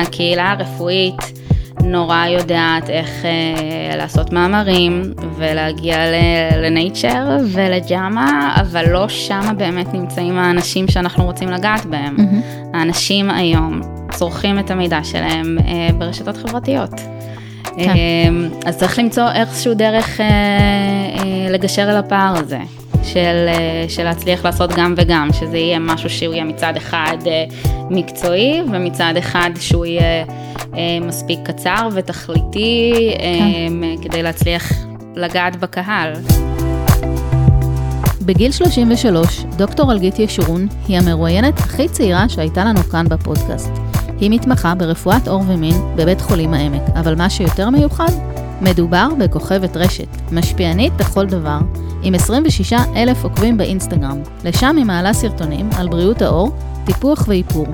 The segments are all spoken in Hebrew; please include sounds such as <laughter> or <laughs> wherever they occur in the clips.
הקהילה הרפואית נורא יודעת איך אה, לעשות מאמרים ולהגיע לנייצ'ר ולג'אמה, אבל לא שמה באמת נמצאים האנשים שאנחנו רוצים לגעת בהם. Mm-hmm. האנשים היום צורכים את המידע שלהם אה, ברשתות חברתיות. כן. אה, אז צריך למצוא איכשהו דרך אה, אה, לגשר על הפער הזה. של, אה, של להצליח לעשות גם וגם, שזה יהיה משהו שהוא יהיה מצד אחד אה, מקצועי ומצד אחד שהוא יהיה אה, מספיק קצר ותכליתי כן. כדי להצליח לגעת בקהל. בגיל 33, דוקטור אלגית ישורון היא המרואיינת הכי צעירה שהייתה לנו כאן בפודקאסט. היא מתמחה ברפואת עור ומין בבית חולים העמק, אבל מה שיותר מיוחד, מדובר בכוכבת רשת, משפיענית לכל דבר, עם 26 אלף עוקבים באינסטגרם. לשם היא מעלה סרטונים על בריאות העור, טיפוח ואיפור.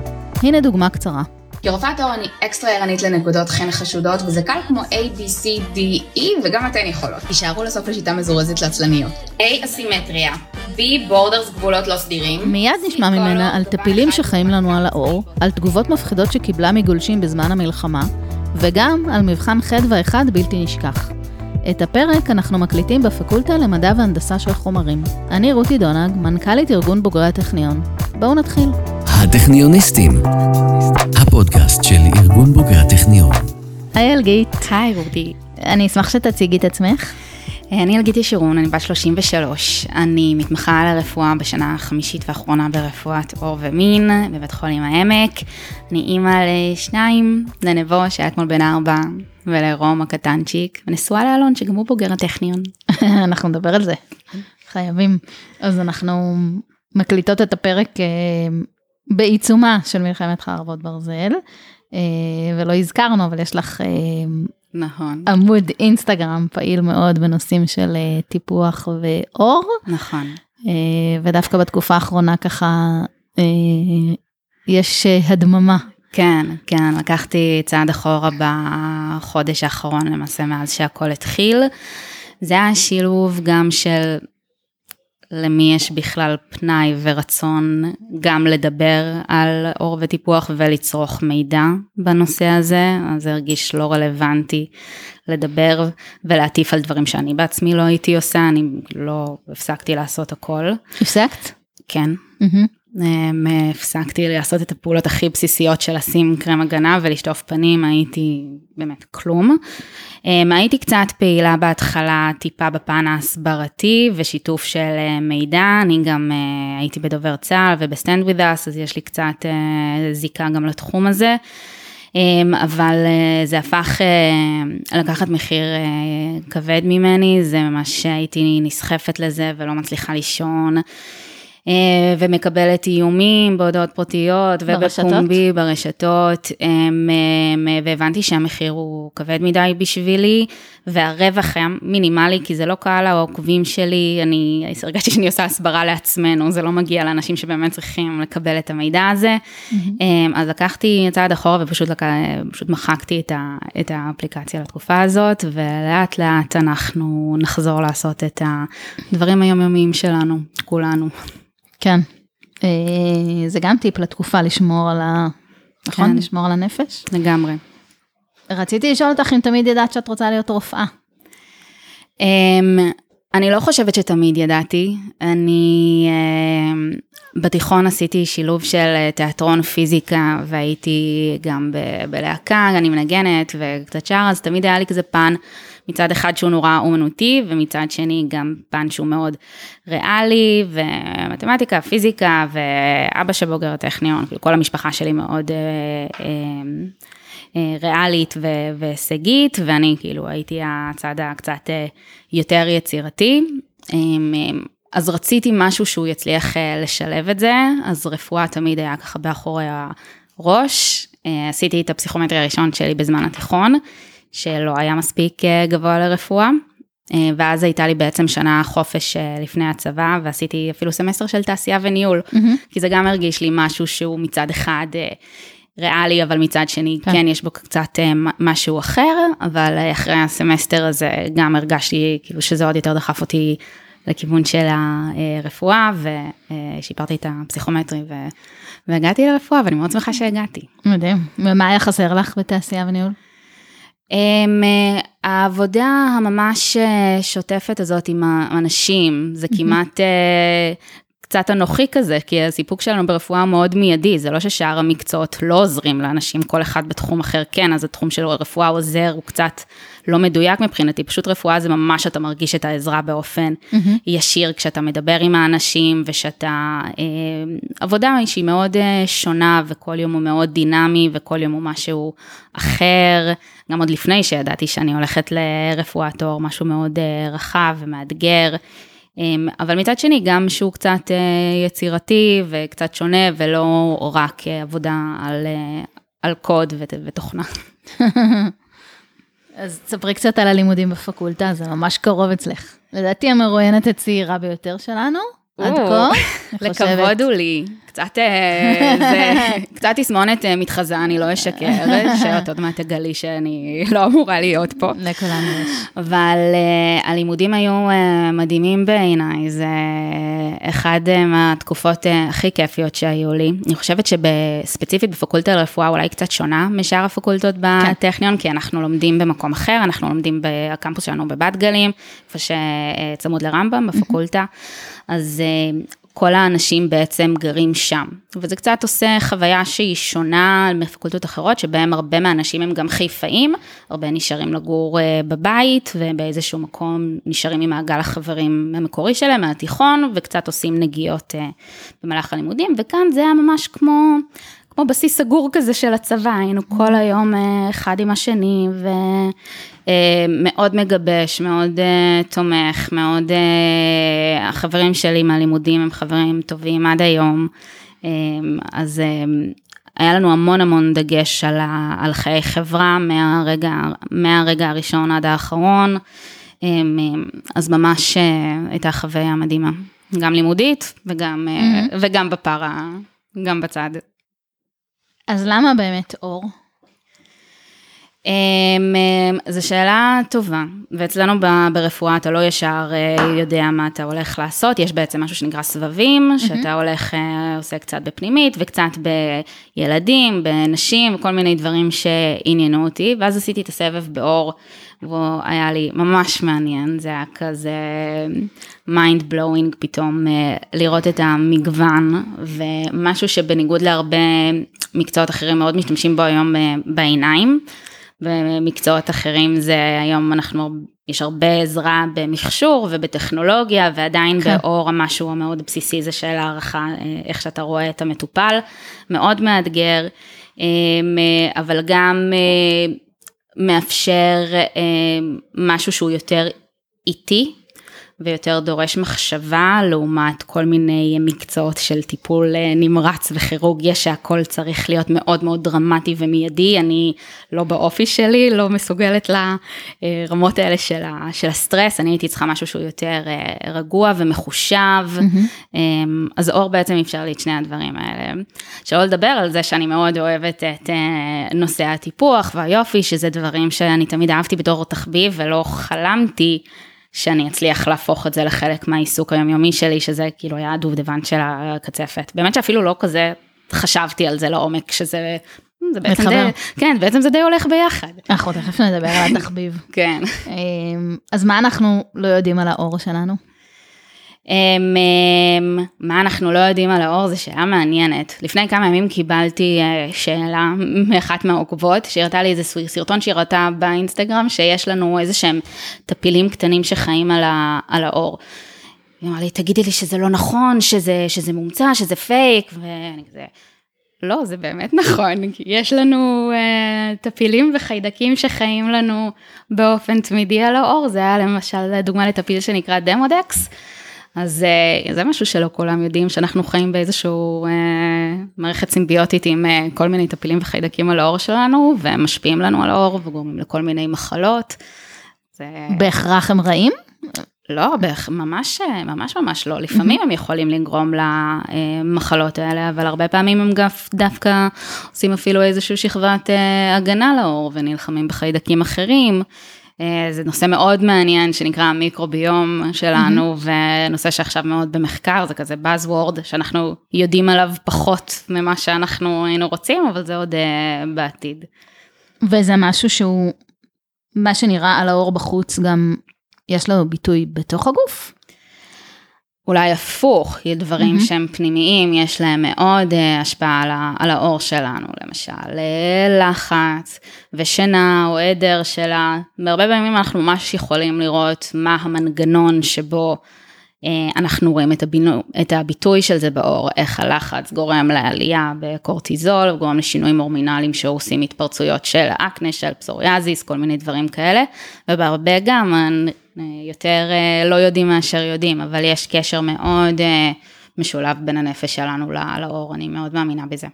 הנה דוגמה קצרה. כרופאת עור אני אקסטרה ערנית לנקודות חן חשודות, וזה קל כמו A, B, C, D, E, וגם אתן יכולות. תישארו לסוף לשיטה מזורזת לעצלניות. A, אסימטריה. B, בורדרס גבולות לא סדירים. מיד נשמע ממנה על טפילים שחיים לנו על העור, על תגובות מפחידות שקיבלה מגולשים בזמן המלחמה, וגם על מבחן חדווה אחד בלתי נשכח. את הפרק אנחנו מקליטים בפקולטה למדע והנדסה של חומרים. אני רותי דונג, מנכ"לית ארגון בוגרי הטכניון. בואו נתחיל. הטכניוניסטים, הפודקאסט של ארגון בוגרי הטכניון. היי אלגית. היי רותי. אני אשמח שתציגי את עצמך. אני אלגית ישורון, אני בת 33, אני מתמחה על הרפואה בשנה החמישית והאחרונה ברפואת עור ומין בבית חולים העמק. אני אימא לשניים, לנבו שהיה אתמול בן ארבע, ולרום הקטנצ'יק, ונשואה לאלון שגם הוא בוגר הטכניון. <laughs> אנחנו נדבר על זה, חייבים. אז אנחנו מקליטות את הפרק אה, בעיצומה של מלחמת חרבות ברזל, אה, ולא הזכרנו, אבל יש לך... אה, נכון. עמוד אינסטגרם פעיל מאוד בנושאים של uh, טיפוח ואור. נכון. Uh, ודווקא בתקופה האחרונה ככה uh, יש הדממה. כן, כן, לקחתי צעד אחורה בחודש האחרון למעשה מאז שהכל התחיל. זה היה שילוב גם של למי יש בכלל פנאי ורצון גם לדבר על אור וטיפוח ולצרוך מידע בנושא הזה, אז זה הרגיש לא רלוונטי לדבר ולהטיף על דברים שאני בעצמי לא הייתי עושה, אני לא הפסקתי לעשות הכל. הפסקת? כן. Mm-hmm. הפסקתי לעשות את הפעולות הכי בסיסיות של לשים קרם הגנה ולשטוף פנים, הייתי באמת כלום. אמ, הייתי קצת פעילה בהתחלה טיפה בפן ההסברתי ושיתוף של אה, מידע, אני גם אה, הייתי בדובר צה"ל וב StandWithUs, אז יש לי קצת אה, זיקה גם לתחום הזה. אמ, אבל זה הפך לקחת מחיר כבד ממני, זה ממש הייתי נסחפת לזה ולא מצליחה לישון. אה, ומקבלת איומים בהודעות פרטיות ובפומבי ברשתות, והבנתי שהמחיר הוא כבד מדי בשבילי, והרווח היה מינימלי, כי זה לא קהל העוקבים שלי, אני הרגשתי שאני עושה הסברה לעצמנו, זה לא מגיע לאנשים שבאמת צריכים לקבל את המידע הזה. Mm-hmm. אז לקחתי צעד אחורה ופשוט לק... מחקתי את, ה... את האפליקציה לתקופה הזאת, ולאט לאט אנחנו נחזור לעשות את הדברים היומיומיים שלנו, כולנו. כן. אה, זה גם טיפ לתקופה לשמור על ה... נכון? כן. לשמור על הנפש? לגמרי. רציתי לשאול אותך אם תמיד ידעת שאת רוצה להיות רופאה. Um, אני לא חושבת שתמיד ידעתי. אני um, בתיכון עשיתי שילוב של תיאטרון פיזיקה והייתי גם בלהקה, אני מנגנת וקצת שר, אז תמיד היה לי כזה פן מצד אחד שהוא נורא אומנותי, ומצד שני גם פן שהוא מאוד ריאלי, ומתמטיקה, פיזיקה, ואבא שבוגר הטכניון, כאילו כל המשפחה שלי מאוד אה, אה, אה, ריאלית והישגית, ואני כאילו הייתי הצד הקצת יותר יצירתי. אה, אז רציתי משהו שהוא יצליח לשלב את זה, אז רפואה תמיד היה ככה באחורי הראש. עשיתי את הפסיכומטרי הראשון שלי בזמן התיכון. שלא היה מספיק אה, גבוה לרפואה. אה, ואז הייתה לי בעצם שנה חופש אה, לפני הצבא, ועשיתי אפילו סמסטר של תעשייה וניהול, mm-hmm. כי זה גם הרגיש לי משהו שהוא מצד אחד ריאלי, אבל מצד שני כן, כן יש בו קצת משהו אחר, אבל אחרי הסמסטר הזה גם הרגשתי כאילו שזה עוד יותר דחף אותי לכיוון של הרפואה, ושיפרתי את הפסיכומטרי ו, והגעתי לרפואה, ואני מאוד שמחה שהגעתי. מדהים. ומה היה חסר לך בתעשייה וניהול? Um, העבודה הממש אה, שוטפת הזאת עם האנשים, זה כמעט uh, קצת אנוכי כזה, כי הסיפוק שלנו ברפואה מאוד מיידי, זה לא ששאר המקצועות לא עוזרים לאנשים, כל אחד בתחום אחר כן, אז התחום של רפואה עוזר, הוא קצת לא מדויק מבחינתי, פשוט רפואה זה ממש אתה מרגיש את העזרה באופן mm-hmm. ישיר כשאתה מדבר עם האנשים, ושאתה, אה, עבודה שהיא מאוד אה, שונה, וכל יום הוא מאוד דינמי, וכל יום הוא משהו אחר, גם עוד לפני שידעתי שאני הולכת לרפואת עור, משהו מאוד אה, רחב ומאתגר. אמ, אבל מצד שני, גם שהוא קצת אה, יצירתי וקצת שונה, ולא רק אה, עבודה על, על קוד ותוכנה. <laughs> אז תספרי קצת על הלימודים בפקולטה, זה ממש קרוב אצלך. לדעתי המרואיינת הצעירה ביותר שלנו, עד כה, <laughs> לכבוד הוא לי. קצת, אה, זה, <laughs> קצת תסמונת אה, מתחזה, אני לא אשקר, <laughs> שאת עוד מעט תגלי שאני לא אמורה להיות פה. לכולנו יש. אבל uh, הלימודים היו מדהימים בעיניי, זה אחד מהתקופות הכי כיפיות שהיו לי. אני חושבת שספציפית בפקולטה לרפואה אולי קצת שונה משאר הפקולטות כן. בטכניון, כן. כי אנחנו לומדים במקום אחר, אנחנו לומדים בקמפוס שלנו בבת גלים, איפה שצמוד לרמב"ם, בפקולטה. אז כל האנשים בעצם גרים שם. וזה קצת עושה חוויה שהיא שונה מפקולטות אחרות, שבהם הרבה מהאנשים הם גם חיפאים, הרבה נשארים לגור אה, בבית, ובאיזשהו מקום נשארים עם מעגל החברים המקורי שלהם, מהתיכון, וקצת עושים נגיעות אה, במהלך הלימודים, וכאן זה היה ממש כמו... כמו בסיס סגור כזה של הצבא, היינו כל היום אה, אחד עם השני, ו... אה, מגבש, מאוד uh, תומך, מאוד, החברים שלי מהלימודים הם חברים טובים עד היום, אז היה לנו המון המון דגש על, ה, על חיי חברה מהרגע, מהרגע הראשון עד האחרון, אז ממש הייתה חוויה מדהימה, גם לימודית וגם, mm-hmm. וגם בפארה, גם בצד. אז למה באמת אור? אמ, אמ, זו שאלה טובה, ואצלנו ברפואה אתה לא ישר אה, יודע מה אתה הולך לעשות, יש בעצם משהו שנקרא סבבים, שאתה הולך, אה, עושה קצת בפנימית וקצת בילדים, בנשים, כל מיני דברים שעניינו אותי, ואז עשיתי את הסבב באור, והוא היה לי ממש מעניין, זה היה כזה mind blowing פתאום אה, לראות את המגוון, ומשהו שבניגוד להרבה מקצועות אחרים מאוד משתמשים בו היום בעיניים. במקצועות אחרים זה היום אנחנו, יש הרבה עזרה במכשור ובטכנולוגיה ועדיין כן. באור המשהו המאוד בסיסי זה של הערכה, אה, איך שאתה רואה את המטופל, מאוד מאתגר, אה, אבל גם אה, מאפשר משהו שהוא יותר איטי. ויותר דורש מחשבה לעומת כל מיני מקצועות של טיפול אה, נמרץ וכירורגיה שהכל צריך להיות מאוד מאוד דרמטי ומיידי, אני לא באופי שלי, לא מסוגלת לרמות האלה של, ה, של הסטרס, אני הייתי צריכה משהו שהוא יותר אה, רגוע ומחושב, mm-hmm. אז אור בעצם אפשר לי את שני הדברים האלה. שלא לדבר על זה שאני מאוד אוהבת את אה, נושא הטיפוח והיופי, שזה דברים שאני תמיד אהבתי בתור תחביב ולא חלמתי. שאני אצליח להפוך את זה לחלק מהעיסוק היומיומי שלי, שזה כאילו היה הדובדבן של הקצפת. באמת שאפילו לא כזה חשבתי על זה לעומק, שזה... זה בעצם די, כן, בעצם זה די הולך ביחד. אנחנו תכף נדבר על התחביב. כן. אמ, אז מה אנחנו לא יודעים על האור שלנו? מה אנחנו לא יודעים על האור, זו שאלה מעניינת. לפני כמה ימים קיבלתי אה, שאלה מאחת מהעוקבות, שהראתה לי איזה סרטון שהיא ראתה באינסטגרם, שיש לנו איזה שהם טפילים קטנים שחיים על, האור. היא אמרה לי, תגידי לי שזה לא נכון, שזה, שזה מומצא, שזה פייק, ואני כזה... לא, זה באמת נכון, יש לנו uh, טפילים וחיידקים שחיים לנו באופן תמידי על האור, זה היה למשל דוגמה לטפיל שנקרא דמודקס, אז uh, זה משהו שלא כולם יודעים, שאנחנו חיים באיזשהו uh, מערכת סימביוטית עם uh, כל מיני טפילים וחיידקים על האור שלנו, והם משפיעים לנו על האור וגורמים לכל מיני מחלות. זה... בהכרח הם רעים? לא, בהכ... ממש, ממש ממש לא. לפעמים הם יכולים לגרום למחלות האלה, אבל הרבה פעמים הם דווקא עושים אפילו איזושהי שכבת הגנה לאור ונלחמים בחיידקים אחרים. אה, זה נושא מאוד מעניין שנקרא המיקרוביום שלנו, mm-hmm. ונושא שעכשיו מאוד במחקר, זה כזה Buzzword, שאנחנו יודעים עליו פחות ממה שאנחנו היינו רוצים, אבל זה עוד uh, בעתיד. וזה משהו שהוא, מה שנראה על האור בחוץ, גם יש לו ביטוי בתוך הגוף? אולי הפוך, יש דברים mm-hmm. שהם פנימיים, יש להם מאוד uh, השפעה על, ה, על האור שלנו, למשל uh, לחץ ושינה או עדר שלה, והרבה פעמים אנחנו ממש יכולים לראות מה המנגנון שבו uh, אנחנו רואים את, הבינו, את הביטוי של זה באור, איך הלחץ גורם לעלייה בקורטיזול, גורם לשינויים הורמינליים שעושים התפרצויות של אקנה, של פסוריאזיס, כל מיני דברים כאלה, ובהרבה גם יותר אה, לא יודעים מאשר יודעים, אבל יש קשר מאוד אה, משולב בין הנפש שלנו לאור, אני מאוד מאמינה בזה.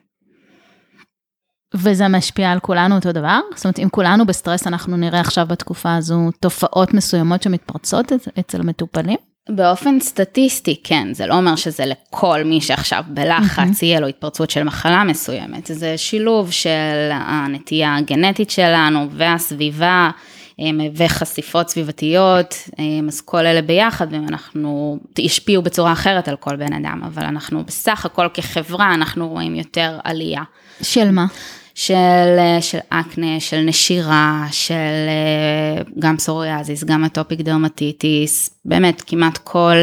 וזה משפיע על כולנו אותו דבר? זאת אומרת, אם כולנו בסטרס, אנחנו נראה עכשיו בתקופה הזו תופעות מסוימות שמתפרצות אצל מטופלים? באופן סטטיסטי, כן, זה לא אומר שזה לכל מי שעכשיו בלחץ יהיה לו התפרצות של מחלה מסוימת, זה שילוב של הנטייה הגנטית שלנו והסביבה. וחשיפות סביבתיות, אז כל אלה ביחד, ואנחנו, ישפיעו בצורה אחרת על כל בן אדם, אבל אנחנו בסך הכל כחברה, אנחנו רואים יותר עלייה. של מה? של, של אקנה, של נשירה, של גם פסוריאזיס, גם אטופיק דרמטיטיס, באמת כמעט כל,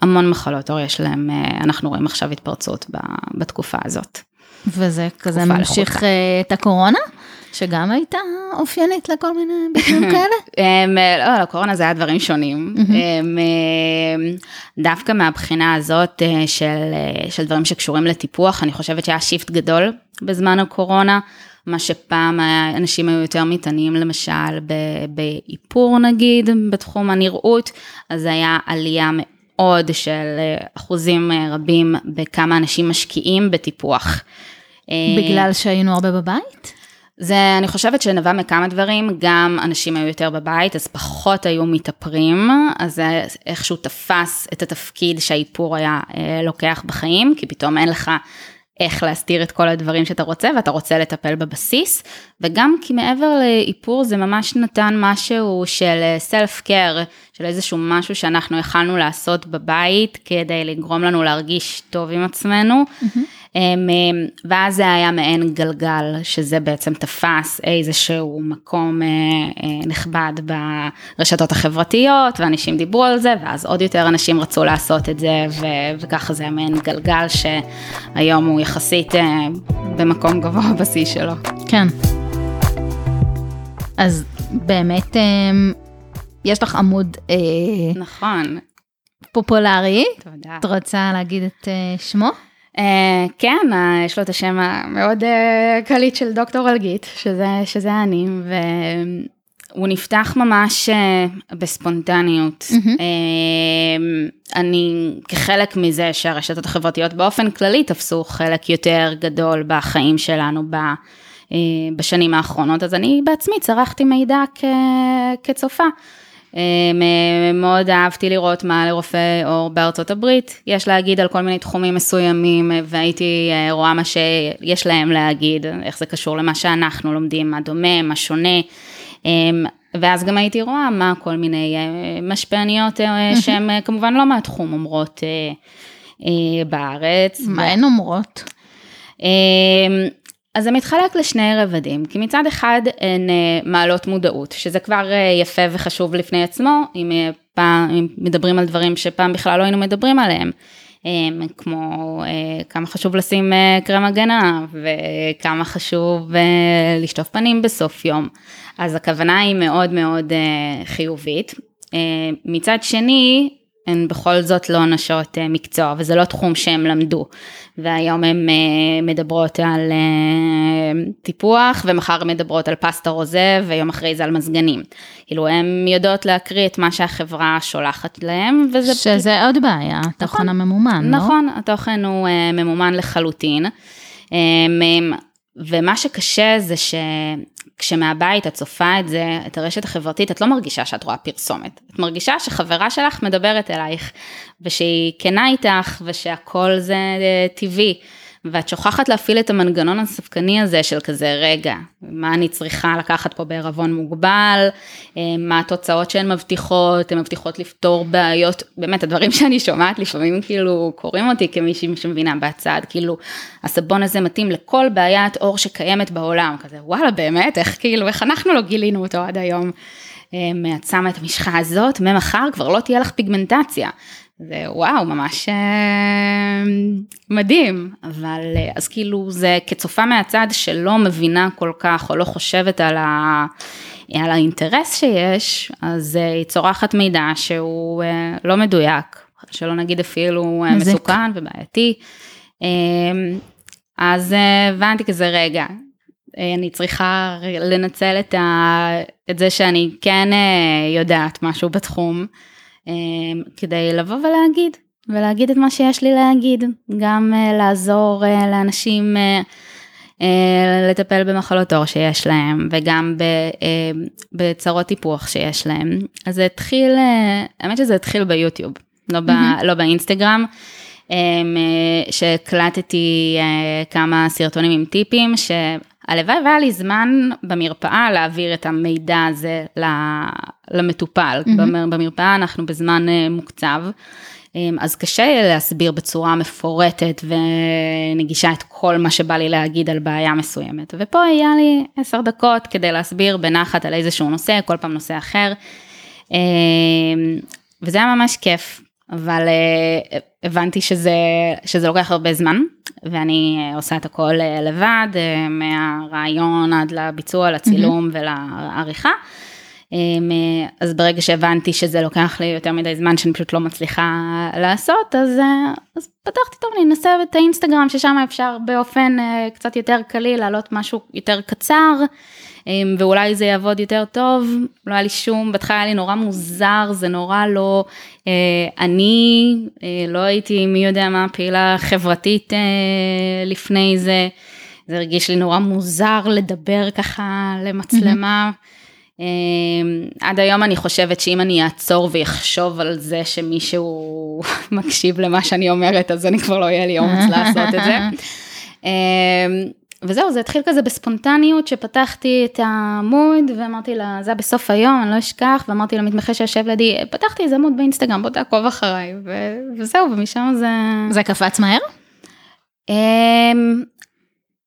המון מחלות אור יש להם, אנחנו רואים עכשיו התפרצות בתקופה הזאת. וזה כזה ממשיך את הקורונה? שגם הייתה אופיינית לכל מיני ביטויים <laughs> כאלה? לא, לקורונה זה היה דברים שונים. דווקא מהבחינה הזאת אה, של, אה, של דברים שקשורים לטיפוח, אני חושבת שהיה שיפט גדול בזמן הקורונה. מה שפעם אנשים היו יותר מתעניינים למשל באיפור נגיד, בתחום הנראות, אז היה עלייה מאוד של אה, אחוזים רבים בכמה אנשים משקיעים בטיפוח. בגלל שהיינו הרבה בבית? זה, אני חושבת שנבע מכמה דברים, גם אנשים היו יותר בבית, אז פחות היו מתאפרים, אז זה איכשהו תפס את התפקיד שהאיפור היה אה, לוקח בחיים, כי פתאום אין לך איך להסתיר את כל הדברים שאתה רוצה, ואתה רוצה לטפל בבסיס, וגם כי מעבר לאיפור זה ממש נתן משהו של סלף קר, של איזשהו משהו שאנחנו יכלנו לעשות בבית כדי לגרום לנו להרגיש טוב עם עצמנו. Mm-hmm. ואז זה היה מעין גלגל, שזה בעצם תפס איזשהו מקום אה, אה, נכבד ברשתות החברתיות, ואנשים דיברו על זה, ואז עוד יותר אנשים רצו לעשות את זה, ו- וככה זה מעין גלגל שהיום הוא יחסית אה, במקום גבוה <laughs> בשיא שלו. כן. אז באמת יש לך עמוד... נכון. פופולרי. תודה. את רוצה להגיד את שמו? Uh, כן, uh, יש לו את השם המאוד uh, קליט של דוקטור אלגית, שזה, שזה אני, והוא נפתח ממש בספונטניות. Mm-hmm. אני, כחלק מזה שהרשתות החברתיות באופן כללי תפסו חלק יותר גדול בחיים שלנו ב, בשנים האחרונות, אז אני בעצמי צרכתי מידע כ, כצופה. אמ, מאוד אהבתי לראות מה לרופאי עור בארצות הברית יש להגיד על כל מיני תחומים מסוימים, והייתי אה, רואה מה שיש להם להגיד, איך זה קשור למה שאנחנו לומדים, מה דומה, מה שונה. ואז גם הייתי רואה מה כל מיני אה, משפיעניות אה, <laughs> שהן כמובן לא מהתחום אומרות בארץ. מה הן אומרות? אז זה מתחלק לשני רבדים, כי מצד אחד הן אה, מעלות מודעות, שזה כבר אה, יפה וחשוב לפני עצמו, אם, אה, פעם, אם מדברים על דברים שפעם בכלל לא היינו מדברים עליהם, כמו כמה חשוב לשים קרם הגנה, וכמה חשוב לשטוף פנים בסוף יום, אז הכוונה היא מאוד מאוד חיובית. מצד שני, הן בכל זאת לא נשות אה, מקצוע וזה לא תחום שהן למדו. והיום הן אה, מדברות על אה, טיפוח ומחר מדברות על פסטה רוזה ויום אחרי זה על מזגנים. כאילו הן יודעות להקריא את מה שהחברה שולחת להם וזה... שזה עוד בעיה, התוכן נכון, הממומן, לא? נכון, התוכן הוא ממומן לחלוטין. ומה שקשה זה שכשמהבית את צופה את זה, את הרשת החברתית, את לא מרגישה שאת רואה פרסומת. את מרגישה שחברה שלך מדברת אלייך, ושהיא כנה איתך, ושהכל זה אה, טבעי. ואת שוכחת להפעיל את המנגנון הספקני הזה של כזה, רגע, מה אני צריכה לקחת פה בערבון מוגבל, אה, מה התוצאות שהן מבטיחות, הן מבטיחות לפתור בעיות, באמת, הדברים <laughs> שאני שומעת לפעמים כאילו קוראים אותי כמישהי שמבינה בצד, כאילו, הסבון הזה מתאים לכל בעיית אור שקיימת בעולם, כזה, וואלה, באמת, איך כאילו, איך אנחנו לא גילינו אותו עד היום. אה, את שמה את המשחה הזאת, ממחר כבר לא תהיה לך פיגמנטציה. זה וואו, ממש אה, מדהים, אבל אה, אז כאילו זה כצופה מהצד שלא מבינה כל כך או לא חושבת על, ה, על האינטרס שיש, אז היא צורחת מידע שהוא לא מדויק, שלא נגיד אפילו מזיק. מסוכן ובעייתי. אז הבנתי כזה רגע, אני צריכה לנצל את, ה, את זה שאני כן יודעת משהו בתחום. אמ, כדי לבוא ולהגיד, ולהגיד את מה שיש לי להגיד, גם אה, לעזור אה, לאנשים אה, לטפל במחלות עור שיש להם, וגם בצרות טיפוח שיש להם. אז זה התחיל, האמת שזה התחיל ביוטיוב, לא, ב, לא באינסטגרם. אמ, שהקלטתי כמה סרטונים עם טיפים, שהלוואי והיה לי זמן במרפאה להעביר את המידע הזה למטופל. Mm-hmm. במרפאה אנחנו בזמן אה, מוקצב, אמ, אז קשה להסביר בצורה מפורטת ונגישה את כל מה שבא לי להגיד על בעיה מסוימת. ופה היה לי עשר דקות כדי להסביר בנחת על איזשהו נושא, כל פעם נושא אחר. אמ, וזה היה ממש כיף, אבל uh, הבנתי שזה, שזה לוקח הרבה זמן, ואני uh, עושה את הכל uh, לבד, uh, מהרעיון עד לביצוע, לצילום mm-hmm. ולעריכה. אמ, אז ברגע שהבנתי שזה לוקח לי יותר מדי זמן שאני פשוט לא מצליחה לעשות, אז, אה, אז פתחתי טוב, אני אנסה את האינסטגרם ששם אפשר באופן אה, קצת יותר קליל להעלות משהו יותר קצר, ואולי זה יעבוד יותר טוב, לא היה לי שום, בהתחלה היה לי נורא מוזר, זה נורא לא, אה, אני לא הייתי מי יודע מה פעילה חברתית לפני זה, זה הרגיש לי נורא מוזר לדבר ככה למצלמה. אמ, עד היום אני חושבת שאם אני אעצור ויחשוב על זה שמישהו <laughs> מקשיב למה שאני אומרת, אז אני כבר לא יהיה לי אומץ לעשות את זה. <laughs> וזהו, זה התחיל כזה בספונטניות, שפתחתי את העמוד ואמרתי לה, זה היה בסוף היום, אני לא אשכח, ואמרתי למתמחה שיושב לידי, פתחתי איזה עמוד באינסטגרם, בוא תעקוב אחריי, ו- וזהו, ומשם זה... זה קפץ מהר? אמ,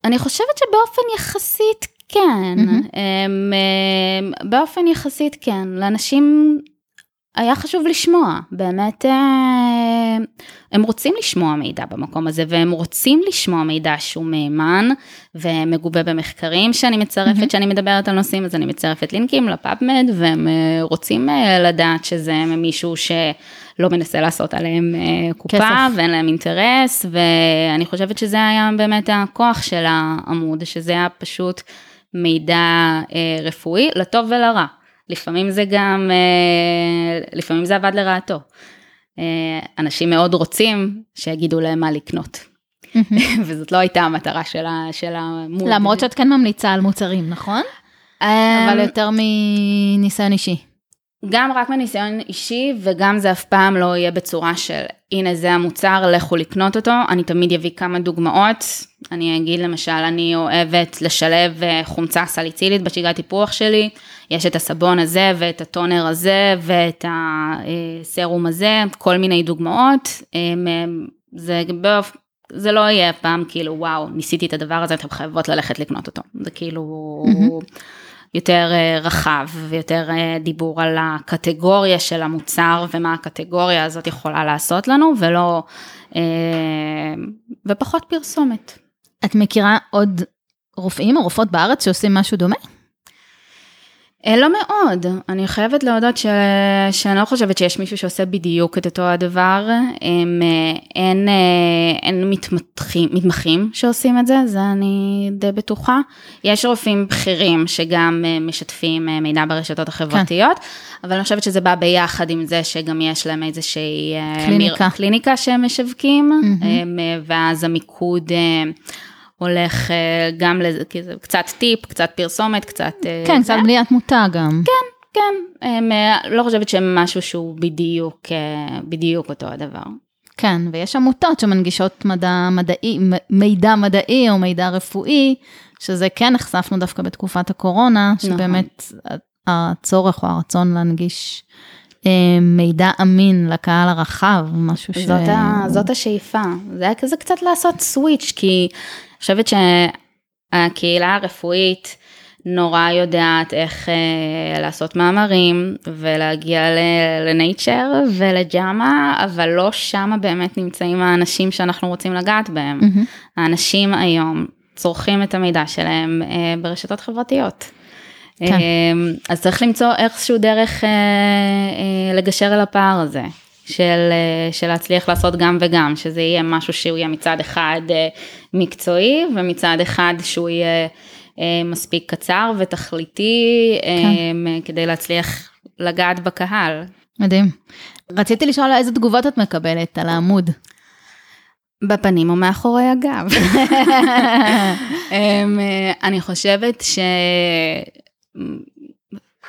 אני חושבת שבאופן יחסית כן, mm-hmm. באופן יחסית כן, לאנשים היה חשוב לשמוע, באמת אה, הם רוצים לשמוע מידע במקום הזה והם רוצים לשמוע מידע שהוא מהימן ומגובה במחקרים שאני מצרפת, mm-hmm. שאני מדברת על נושאים, אז אני מצרפת לינקים לפאבמד והם אה, רוצים אה, לדעת שזה מישהו שלא מנסה לעשות עליהם קופה כסף. ואין להם אינטרס ואני חושבת שזה היה באמת הכוח של העמוד, שזה היה פשוט מידע רפואי, לטוב ולרע. לפעמים זה גם, אה, לפעמים זה עבד לרעתו. אה, אנשים מאוד רוצים שיגידו להם מה לקנות. <laughs> וזאת לא הייתה המטרה של, ה, של המוד. למרות שאת כן ממליצה על מוצרים, נכון? אבל אמ, יותר מניסיון אישי. גם רק מניסיון אישי וגם זה אף פעם לא יהיה בצורה של הנה זה המוצר לכו לקנות אותו אני תמיד אביא כמה דוגמאות אני אגיד למשל אני אוהבת לשלב אה, חומצה סליצילית בשגרת טיפוח שלי יש את הסבון הזה ואת הטונר הזה ואת הסרום הזה כל מיני דוגמאות זה באופ... זה לא יהיה פעם כאילו וואו ניסיתי את הדבר הזה אתם חייבות ללכת לקנות אותו זה כאילו. Mm-hmm. יותר אה, רחב ויותר אה, דיבור על הקטגוריה של המוצר ומה הקטגוריה הזאת יכולה לעשות לנו ולא, אה, ופחות פרסומת. את מכירה עוד רופאים או רופאות בארץ שעושים משהו דומה? אה, לא מאוד, אני חייבת להודות ש... שאני לא חושבת שיש מישהו שעושה בדיוק את אותו הדבר, הם, אה, אין, אה, אין מתמחים, מתמחים שעושים את זה, זה אני די בטוחה. יש רופאים בכירים שגם משתפים מידע ברשתות החברתיות, כן. אבל אני חושבת שזה בא ביחד עם זה שגם יש להם איזושהי קליניקה, מיר, קליניקה שהם משווקים, mm-hmm. ואז המיקוד... הולך אה, גם לזה, קצת טיפ, קצת פרסומת, קצת... אה, כן, קצת בניית מותג גם. כן, כן, הם, אה, לא חושבת שהם משהו שהוא בדיוק, בדיוק אותו הדבר. כן, ויש עמותות שמנגישות מדע מדעי, מידע מדעי או מידע רפואי, שזה כן נחשפנו דווקא בתקופת הקורונה, נכון. שבאמת הצורך או הרצון להנגיש מידע אמין לקהל הרחב, משהו ש... זאת, ה, זאת השאיפה. זה היה כזה קצת לעשות סוויץ', כי חושבת שהקהילה הרפואית נורא יודעת איך אה, לעשות מאמרים ולהגיע לנייצ'ר ולג'אמה, אבל לא שמה באמת נמצאים האנשים שאנחנו רוצים לגעת בהם. מהמם. האנשים היום צורכים את המידע שלהם אה, ברשתות חברתיות. כן. אה, אז צריך למצוא איכשהו דרך אה, אה, לגשר על הפער הזה. של, אה, של להצליח לעשות גם וגם, שזה יהיה משהו שהוא יהיה מצד אחד אה, מקצועי ומצד אחד שהוא יהיה אה, מספיק קצר ותכליתי אה, כדי להצליח לגעת בקהל. מדהים. רציתי לשאול איזה תגובות את מקבלת על העמוד. בפנים או מאחורי הגב. <laughs> אמ, אני חושבת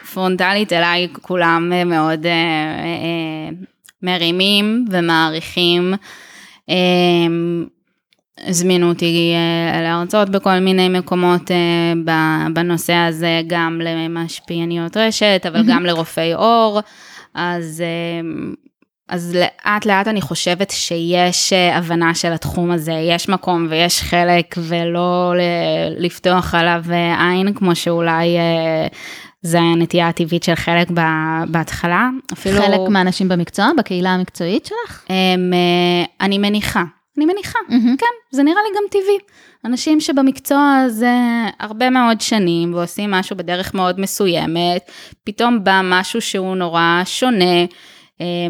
שפרונטלית אליי כולם מאוד מרימים ומעריכים. אמ, הזמינו אותי אה, להרצות בכל מיני מקומות אה, בנושא הזה, גם למשפיעניות רשת, אבל גם לרופאי עור. אז, אה, אז לאט לאט אני חושבת שיש הבנה של התחום הזה, יש מקום ויש חלק, ולא לפתוח עליו עין, כמו שאולי זה הנטייה הטבעית של חלק בהתחלה. אפילו... חלק מהאנשים במקצוע, בקהילה המקצועית שלך? הם, אה, אני מניחה, אני מניחה, מהמם. כן, זה נראה לי גם טבעי. אנשים שבמקצוע הזה הרבה מאוד שנים ועושים משהו בדרך מאוד מסוימת, פתאום בא משהו שהוא נורא שונה,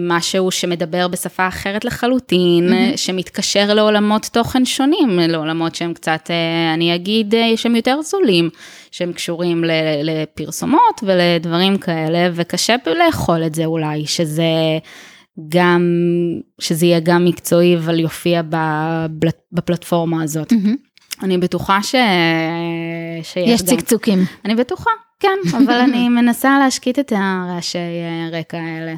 משהו שמדבר בשפה אחרת לחלוטין, מהמם. שמתקשר לעולמות תוכן שונים, לעולמות שהם קצת, אה, אני אגיד, אה, שהם יותר זולים, שהם קשורים לפרסומות ולדברים כאלה, וקשה לאכול את זה אולי, שזה... גם, שזה יהיה גם מקצועי, אבל יופיע בפלטפורמה הזאת. מהמם. אני בטוחה ש... שיש יש גם... צקצוקים. אני בטוחה, כן, אבל אני מנסה להשקיט את הרעשי אה, רקע האלה.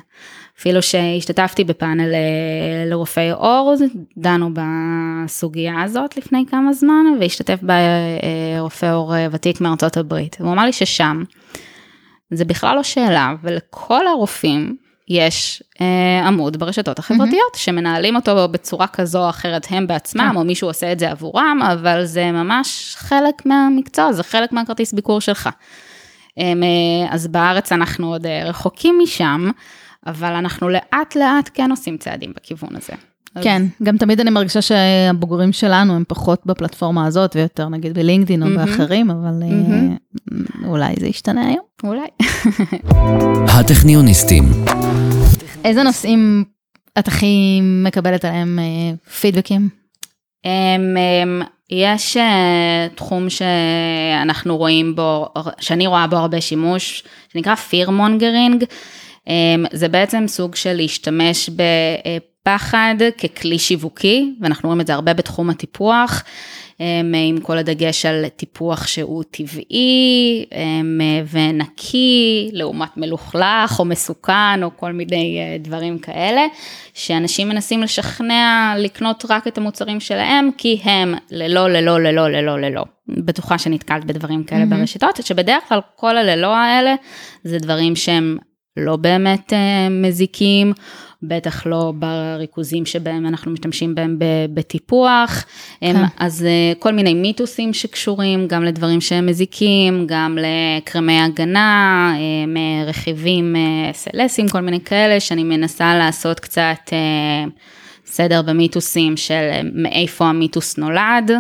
אפילו שהשתתפתי בפאנל אה, לרופאי עור, דנו בסוגיה הזאת לפני כמה זמן, והשתתף בה אה, רופא עור אה, ותיק מארצות הברית. הוא אמר לי ששם, זה בכלל לא שאלה, ולכל הרופאים יש אה, עמוד ברשתות החברתיות, שמנהלים אותו בצורה כזו או אחרת הם בעצמם, כן. או מישהו עושה את זה עבורם, אבל זה ממש חלק מהמקצוע, זה חלק מהכרטיס ביקור שלך. אה, אז בארץ אנחנו עוד רחוקים משם, אבל אנחנו לאט לאט כן עושים צעדים בכיוון הזה. אז- כן, גם תמיד אני מרגישה שהבוגרים שלנו הם פחות בפלטפורמה הזאת ויותר נגיד בלינקדאין או מהמם. באחרים, אבל מהמם. אולי זה ישתנה היום. אולי. הטכניוניסטים, איזה נושאים את הכי מקבלת עליהם אה, פידבקים? אמ, אמ, יש אה, תחום שאנחנו רואים בו, שאני רואה בו הרבה שימוש, שנקרא mongering. אמ, זה בעצם סוג של להשתמש בפחד ככלי שיווקי, ואנחנו רואים את זה הרבה בתחום הטיפוח. אמ, עם כל הדגש על טיפוח שהוא טבעי אמ, ונקי, לעומת מלוכלך או מסוכן או כל מיני אה, דברים כאלה, שאנשים מנסים לשכנע לקנות רק את המוצרים שלהם, כי הם ללא, ללא, ללא, ללא, ללא. בטוחה שנתקלת בדברים כאלה מהמם. ברשתות, שבדרך כלל כל הללא האלה זה דברים שהם לא באמת אה, מזיקים, בטח לא בריכוזים שבהם אנחנו משתמשים בהם בטיפוח. כן. אז אה, כל מיני מיתוסים שקשורים גם לדברים שהם מזיקים, גם לקרמי הגנה, אה, רכיבים SLSים, כל מיני כאלה, שאני מנסה לעשות קצת סדר במיתוסים של מאיפה המיתוס נולד.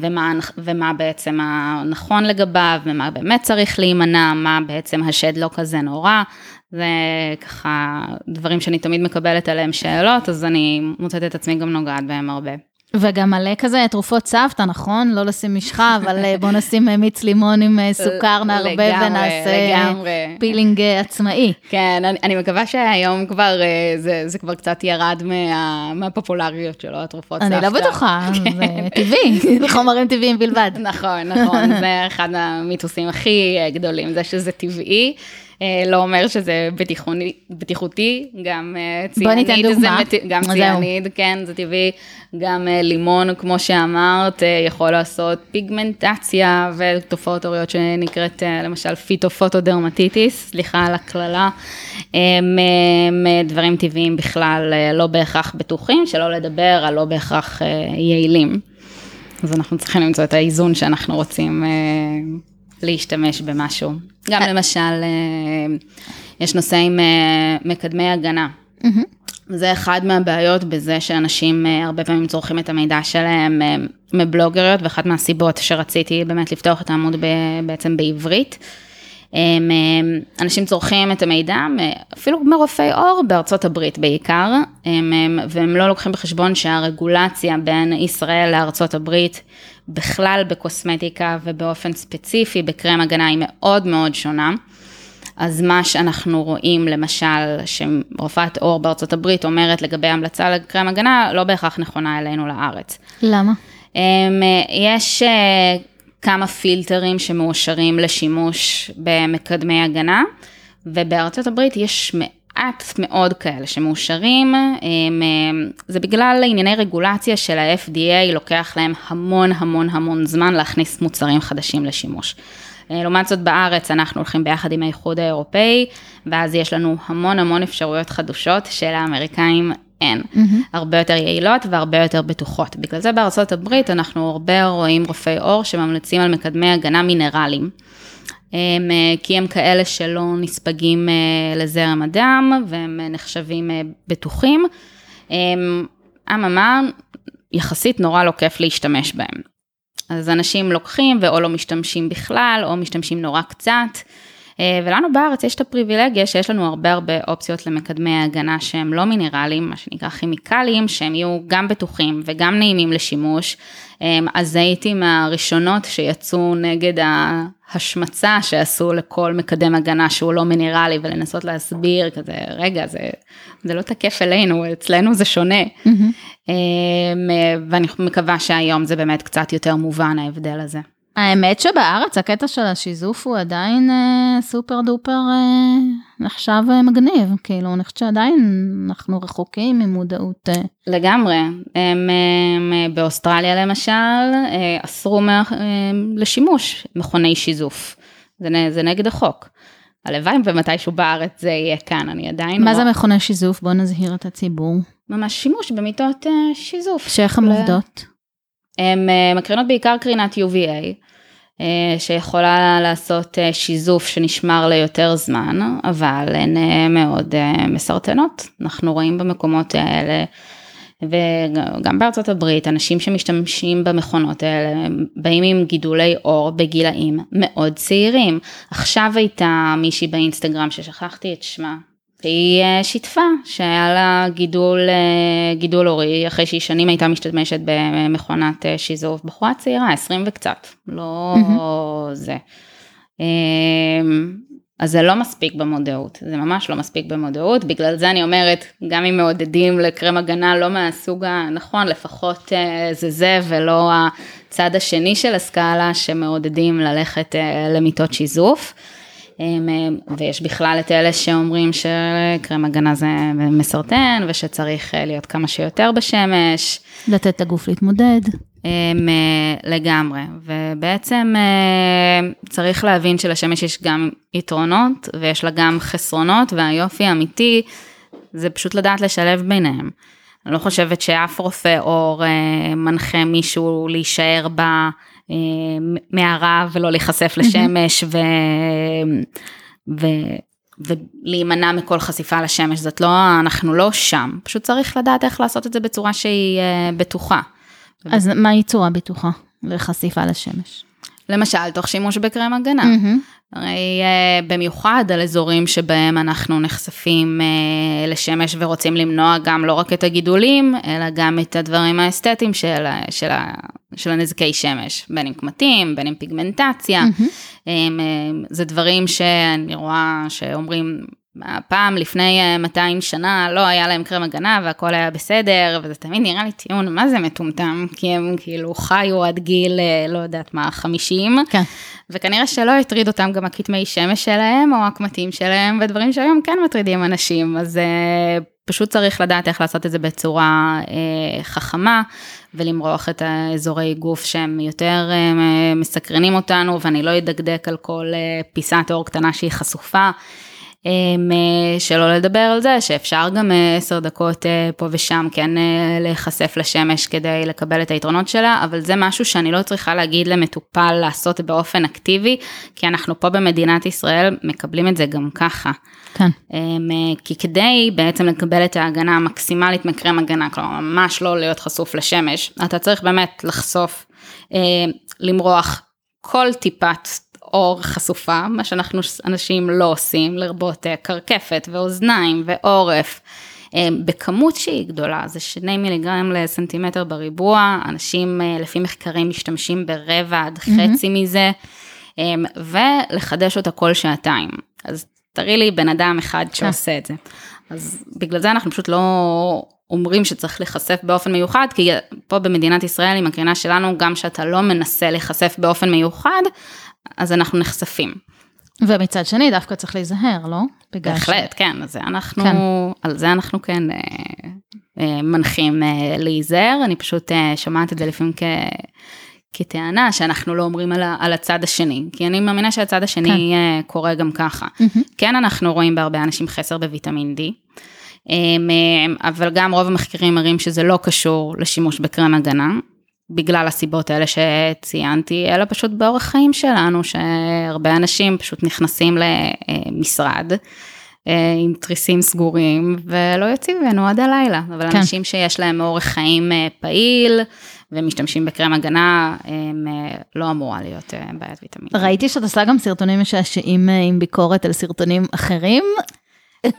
ומה, ומה בעצם הנכון לגביו, ומה באמת צריך להימנע, מה בעצם השד לא כזה נורא. זה ככה דברים שאני תמיד מקבלת עליהם שאלות, אז אני מוצאת את עצמי גם נוגעת בהם הרבה. וגם מלא כזה תרופות סבתא, נכון? לא לשים משחה, <laughs> אבל אה, בוא נשים אה, מיץ לימון עם אה, סוכר, נערבב ונעשה לגמרי. פילינג עצמאי. כן, אני, אני מקווה שהיום כבר, זה, זה כבר קצת ירד מה, מהפופולריות שלו, התרופות אני סבתא. לא בטוחה, כן. זה טבעי, <laughs> חומרים טבעיים בלבד. נכון, נכון, זה אחד המיתוסים הכי גדולים, זה שזה טבעי. אה, לא אומר שזה בטיחוני, בטיחותי, גם אה, בוא ניתן ציאניד זה גם. ציאניד, כן, זה טבעי, גם אה, לימון, כמו שאמרת, יכול לעשות פיגמנטציה ותופעות עוריות שנקראת למשל phytophotodermatitis, סליחה על הקללה, דברים טבעיים בכלל לא בהכרח בטוחים, שלא לדבר על לא בהכרח יעילים. אז אנחנו צריכים למצוא את האיזון שאנחנו רוצים להשתמש במשהו. גם למשל, אה, יש נושא עם אה, מקדמי הגנה. זה אחד מהבעיות בזה שאנשים אה, הרבה פעמים צורכים את המידע שלהם מבלוגריות, ואחת מהסיבות שרציתי באמת לפתוח את העמוד ב- בעצם בעברית. הם, אה, אנשים צורכים את המידע, אפילו מרופאי עור בארצות הברית בעיקר, הם, הם, והם לא לוקחים בחשבון שהרגולציה בין ישראל לארצות הברית, בכלל בקוסמטיקה ובאופן ספציפי בקרם הגנה היא מאוד מאוד שונה. אז מה שאנחנו רואים למשל שרופאת עור בארצות הברית אומרת לגבי המלצה לקרם הגנה, לא בהכרח נכונה אלינו לארץ. למה? אמ, יש אה, כמה פילטרים שמאושרים לשימוש במקדמי הגנה, ובארצות הברית יש מעט מאוד כאלה שמאושרים, אמ, זה בגלל ענייני רגולציה של ה-FDA, לוקח להם המון המון המון זמן להכניס מוצרים חדשים לשימוש. אה, לעומת זאת בארץ אנחנו הולכים ביחד עם האיחוד האירופאי, ואז יש לנו המון המון אפשרויות חדשות שלאמריקאים אין. הרבה יותר יעילות והרבה יותר בטוחות. בגלל זה בארצות הברית אנחנו הרבה רואים רופאי עור שממליצים על מקדמי הגנה מינרליים. הם, אה, כי הם כאלה שלא נספגים אה, לזרם הדם והם אה, נחשבים בטוחים. אממה, יחסית נורא לא כיף להשתמש בהם. אז אנשים לוקחים ואו לא משתמשים בכלל, או משתמשים נורא קצת. אה, ולנו בארץ יש את הפריבילגיה שיש לנו הרבה הרבה אופציות למקדמי ההגנה שהם לא מינרליים, מה שנקרא כימיקלים, שהם יהיו גם בטוחים וגם נעימים לשימוש. אה, אז הייתי מהראשונות שיצאו נגד ההשמצה שעשו לכל מקדם הגנה שהוא לא מינרלי, ולנסות להסביר כזה, רגע, זה, זה לא תקף אלינו, אצלנו זה שונה. אה, ואני מקווה שהיום זה באמת קצת יותר מובן ההבדל הזה. האמת שבארץ הקטע של השיזוף הוא עדיין אה, סופר דופר אה, נחשב אה, מגניב, כאילו אני חושבת שעדיין אנחנו רחוקים ממודעות. אה. לגמרי, הם, הם, באוסטרליה למשל אה, אסרו מה, אה, לשימוש מכוני שיזוף, זה, זה נגד החוק. הלוואי ומתישהו בארץ זה יהיה כאן, אני עדיין... מה לא- זה מכוני שיזוף? בוא נזהיר את הציבור. ממש שימוש במיטות אה, שיזוף. שאיך הן ל- עובדות? הן אה, מקרינות בעיקר קרינת UVA, אה, שיכולה לעשות אה, שיזוף שנשמר ליותר זמן, אבל הן מאוד מסרטנות. אנחנו רואים במקומות האלה, וגם בארצות הברית, אנשים שמשתמשים במכונות האלה, באים עם גידולי עור בגילאים מאוד צעירים. עכשיו הייתה מישהי באינסטגרם ששכחתי את שמה. והיא אה, שיתפה שהיה לה גידול, אה, גידול עורי אחרי שהיא שנים הייתה משתמשת במכונת אה, שיזוף, בחורה צעירה, 20 וקצת, לא זה. אמ, אז זה לא מספיק במודעות, זה ממש לא מספיק במודעות, בגלל זה אני אומרת, גם אם מעודדים לקרם הגנה לא מהסוג הנכון, לפחות זה זה ולא הצד השני של הסקאלה שמעודדים ללכת למיטות שיזוף. ויש בכלל את אלה שאומרים שקרם הגנה זה מסרטן ושצריך אה, להיות כמה שיותר בשמש. לתת לגוף להתמודד. אה, לגמרי, ובעצם אה, צריך להבין שלשמש יש גם יתרונות ויש לה גם חסרונות, והיופי האמיתי זה פשוט לדעת לשלב ביניהם. אני לא חושבת שאף רופא אה, מנחה מישהו להישאר במערה ולא להיחשף לשמש ו... ו... ולהימנע מכל חשיפה לשמש, זאת לא, אנחנו לא שם, פשוט צריך לדעת איך לעשות את זה בצורה שהיא אה, בטוחה. אז מהי צורה בטוחה לחשיפה לשמש? למשל, תוך שימוש בקרם הגנה. הרי uh, במיוחד על אזורים שבהם אנחנו נחשפים uh, לשמש ורוצים למנוע גם לא רק את הגידולים, אלא גם את הדברים האסתטיים של, של, של הנזקי שמש, בין אם קמטים, בין אם פיגמנטציה. um, זה דברים שאני רואה שאומרים פעם לפני 200 שנה לא היה להם קרם הגנה והכל היה בסדר, וזה תמיד נראה לי טיעון, מה זה מטומטם? כי הם כאילו חיו עד גיל, לא יודעת מה, 50. כן. וכנראה שלא הטריד אותם גם הכתמי שמש שלהם, או הקמטים שלהם, ודברים שהיום כן מטרידים אנשים, אז uh, פשוט צריך לדעת איך לעשות את זה בצורה uh, חכמה, ולמרוח את האזורי גוף שהם יותר uh, מסקרנים אותנו, ואני לא אדקדק על כל uh, פיסת עור קטנה שהיא חשופה. שלא לדבר על זה שאפשר גם עשר דקות פה ושם כן להיחשף לשמש כדי לקבל את היתרונות שלה, אבל זה משהו שאני לא צריכה להגיד למטופל לעשות באופן אקטיבי, כי אנחנו פה במדינת ישראל מקבלים את זה גם ככה. כן. כי כדי בעצם לקבל את ההגנה המקסימלית מקרם הגנה, כלומר ממש לא להיות חשוף לשמש, אתה צריך באמת לחשוף, למרוח כל טיפת אור חשופה, מה שאנחנו אנשים לא עושים, לרבות אה, קרקפת ואוזניים ועורף. אה, בכמות שהיא גדולה, זה שני מיליגרם לסנטימטר בריבוע, אנשים אה, לפי מחקרים משתמשים ברבע עד חצי mm-hmm. מזה, ולחדש אותה כל שעתיים. אז תראי לי בן אדם אחד שעושה את זה. אז בגלל זה אנחנו פשוט לא אומרים שצריך להיחשף באופן מיוחד, כי פה במדינת ישראל עם הקרינה שלנו, גם שאתה לא מנסה להיחשף באופן מיוחד, אז אנחנו נחשפים. ומצד שני דווקא צריך להיזהר, לא? בהחלט, ש... כן, אז אנחנו, כן. על זה אנחנו כן אה, אה, מנחים אה, להיזהר, אני פשוט אה, שומעת את זה לפעמים כ... כטענה שאנחנו לא אומרים על, ה, על הצד השני, כי אני מאמינה שהצד השני כן. אה, קורה גם ככה. Mm-hmm. כן, אנחנו רואים בהרבה אנשים חסר בוויטמין D, אה, אבל גם רוב המחקרים מראים שזה לא קשור לשימוש בקרם הגנה, בגלל הסיבות האלה שציינתי, אלא פשוט באורח חיים שלנו, שהרבה אנשים פשוט נכנסים למשרד אה, עם תריסים סגורים ולא יוצאים ממנו עד הלילה. אבל כן. אנשים שיש להם אורח חיים אה, פעיל ומשתמשים בקרם הגנה, הם אה, לא אמורה להיות בעיית ויטמין. ראיתי שאת עושה גם סרטונים משעשעים עם ביקורת על סרטונים אחרים.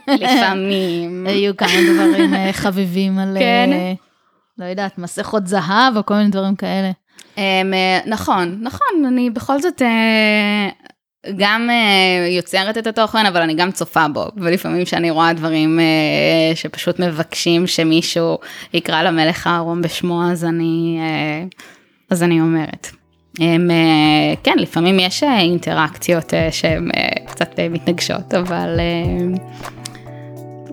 לפעמים. <laughs> היו כמה דברים חביבים על... כן. לא יודעת, מסכות זהב או כל מיני דברים כאלה. אמ, אה, נכון, נכון, אני בכל זאת אה, גם אה, יוצרת את התוכן, אבל אני גם צופה בו, ולפעמים כשאני רואה דברים שפשוט מבקשים שמישהו יקרא למלך הערום בשמו, אז אני, אז אני אומרת. הם, כן, לפעמים יש אינטראקציות שהן קצת מתנגשות, אבל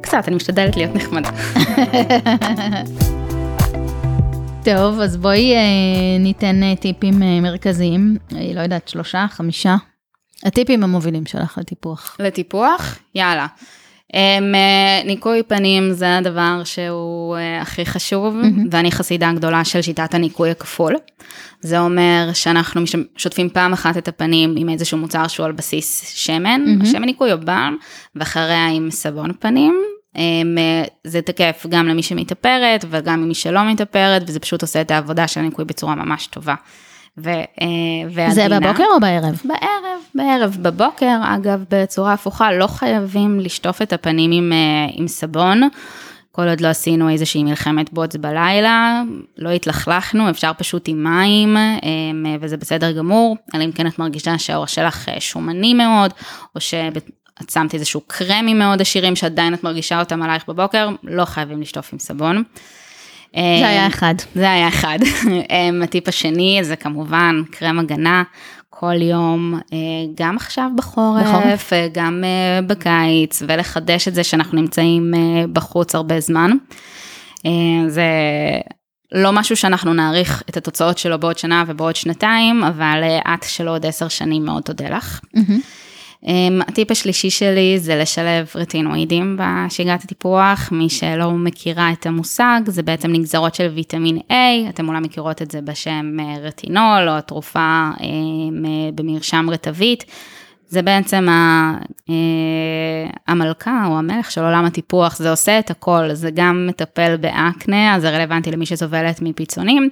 קצת, אני משתדלת להיות נחמדה. <laughs> טוב, אז בואי אה, ניתן אה, טיפים אה, מרכזיים, לא יודעת, שלושה, חמישה. הטיפים המובילים שלך לטיפוח. לטיפוח? יאללה. הם, אה, ניקוי פנים זה הדבר שהוא הכי חשוב, mm-hmm. ואני חסידה גדולה של שיטת הניקוי הכפול. זה אומר שאנחנו שוטפים פעם אחת את הפנים עם איזשהו מוצר שהוא על בסיס שמן, mm-hmm. שמן ניקוי או בלם, ואחריה עם סבון פנים, אמ, זה תקף גם למי שמתאפרת וגם למי שלא מתאפרת, וזה פשוט עושה את העבודה של הניקוי בצורה ממש טובה. ו, אה, והדינה, זה בבוקר או בערב? בערב, בערב. בבוקר, אגב, בצורה הפוכה, לא חייבים לשטוף את הפנים עם, אה, עם סבון. כל עוד לא עשינו איזושהי מלחמת בוץ בלילה, לא התלכלכנו, אפשר פשוט עם מים, אמ, וזה בסדר גמור, אלא אם כן את מרגישה שהאור שלך אה, שומני מאוד, או את שמת איזשהו קרמים מאוד עשירים שעדיין את מרגישה אותם עלייך בבוקר, לא חייבים לשטוף עם סבון. זה היה אה, אחד. זה היה אחד. <laughs> אה, הטיפ השני זה כמובן קרם הגנה כל יום, אה, גם עכשיו בחורף, בחורף. גם בקיץ, ולחדש את זה שאנחנו נמצאים בחוץ הרבה זמן. זה לא משהו שאנחנו נעריך את התוצאות שלו בעוד שנה ובעוד שנתיים, אבל את של עוד עשר שנים מאוד תודה לך. Mm-hmm. Um, הטיפ השלישי שלי זה לשלב רטינואידים בשגרת הטיפוח, מי שלא מכירה את המושג, זה בעצם נגזרות של ויטמין A, אתם אולי מכירות את זה בשם אה, רטינול, או התרופה um, במרשם רטביט. זה בעצם ה, uh, המלכה או המלך של עולם הטיפוח, זה עושה את הכל, זה גם מטפל באקנה, אז זה רלוונטי למי שסובלת מפצעונים,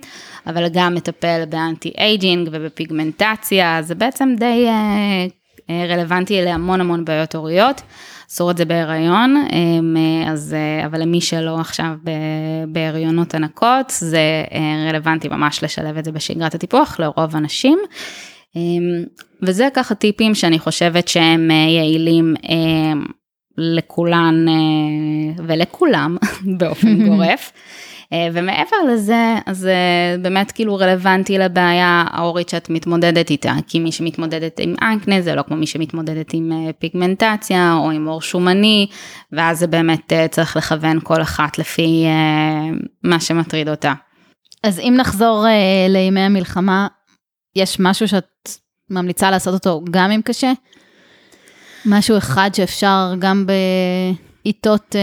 אבל גם מטפל ב anti aging ובפיגמנטציה, זה בעצם די אה, רלוונטי להמון המון בעיות עוריות, אסור את זה בהיריון, אה, אז, אה, אבל למי שלא עכשיו בהריונות הנקות, זה רלוונטי ממש לשלב את זה בשגרת הטיפוח לרוב הנשים. וזה ככה טיפים שאני חושבת שהם יעילים לכולן אה, ולכולם <laughs> באופן גורף. <laughs> אה, ומעבר לזה, אז אה, באמת כאילו רלוונטי לבעיה ההורית שאת מתמודדת איתה, כי מי שמתמודדת עם אנקנה זה לא כמו מי שמתמודדת עם פיגמנטציה או עם עור שומני, ואז זה באמת צריך לכוון כל אחת לפי מה שמטריד אותה. אז אם נחזור לימי המלחמה, יש משהו שאת ממליצה לעשות אותו גם אם קשה? משהו אחד שאפשר גם בעיתות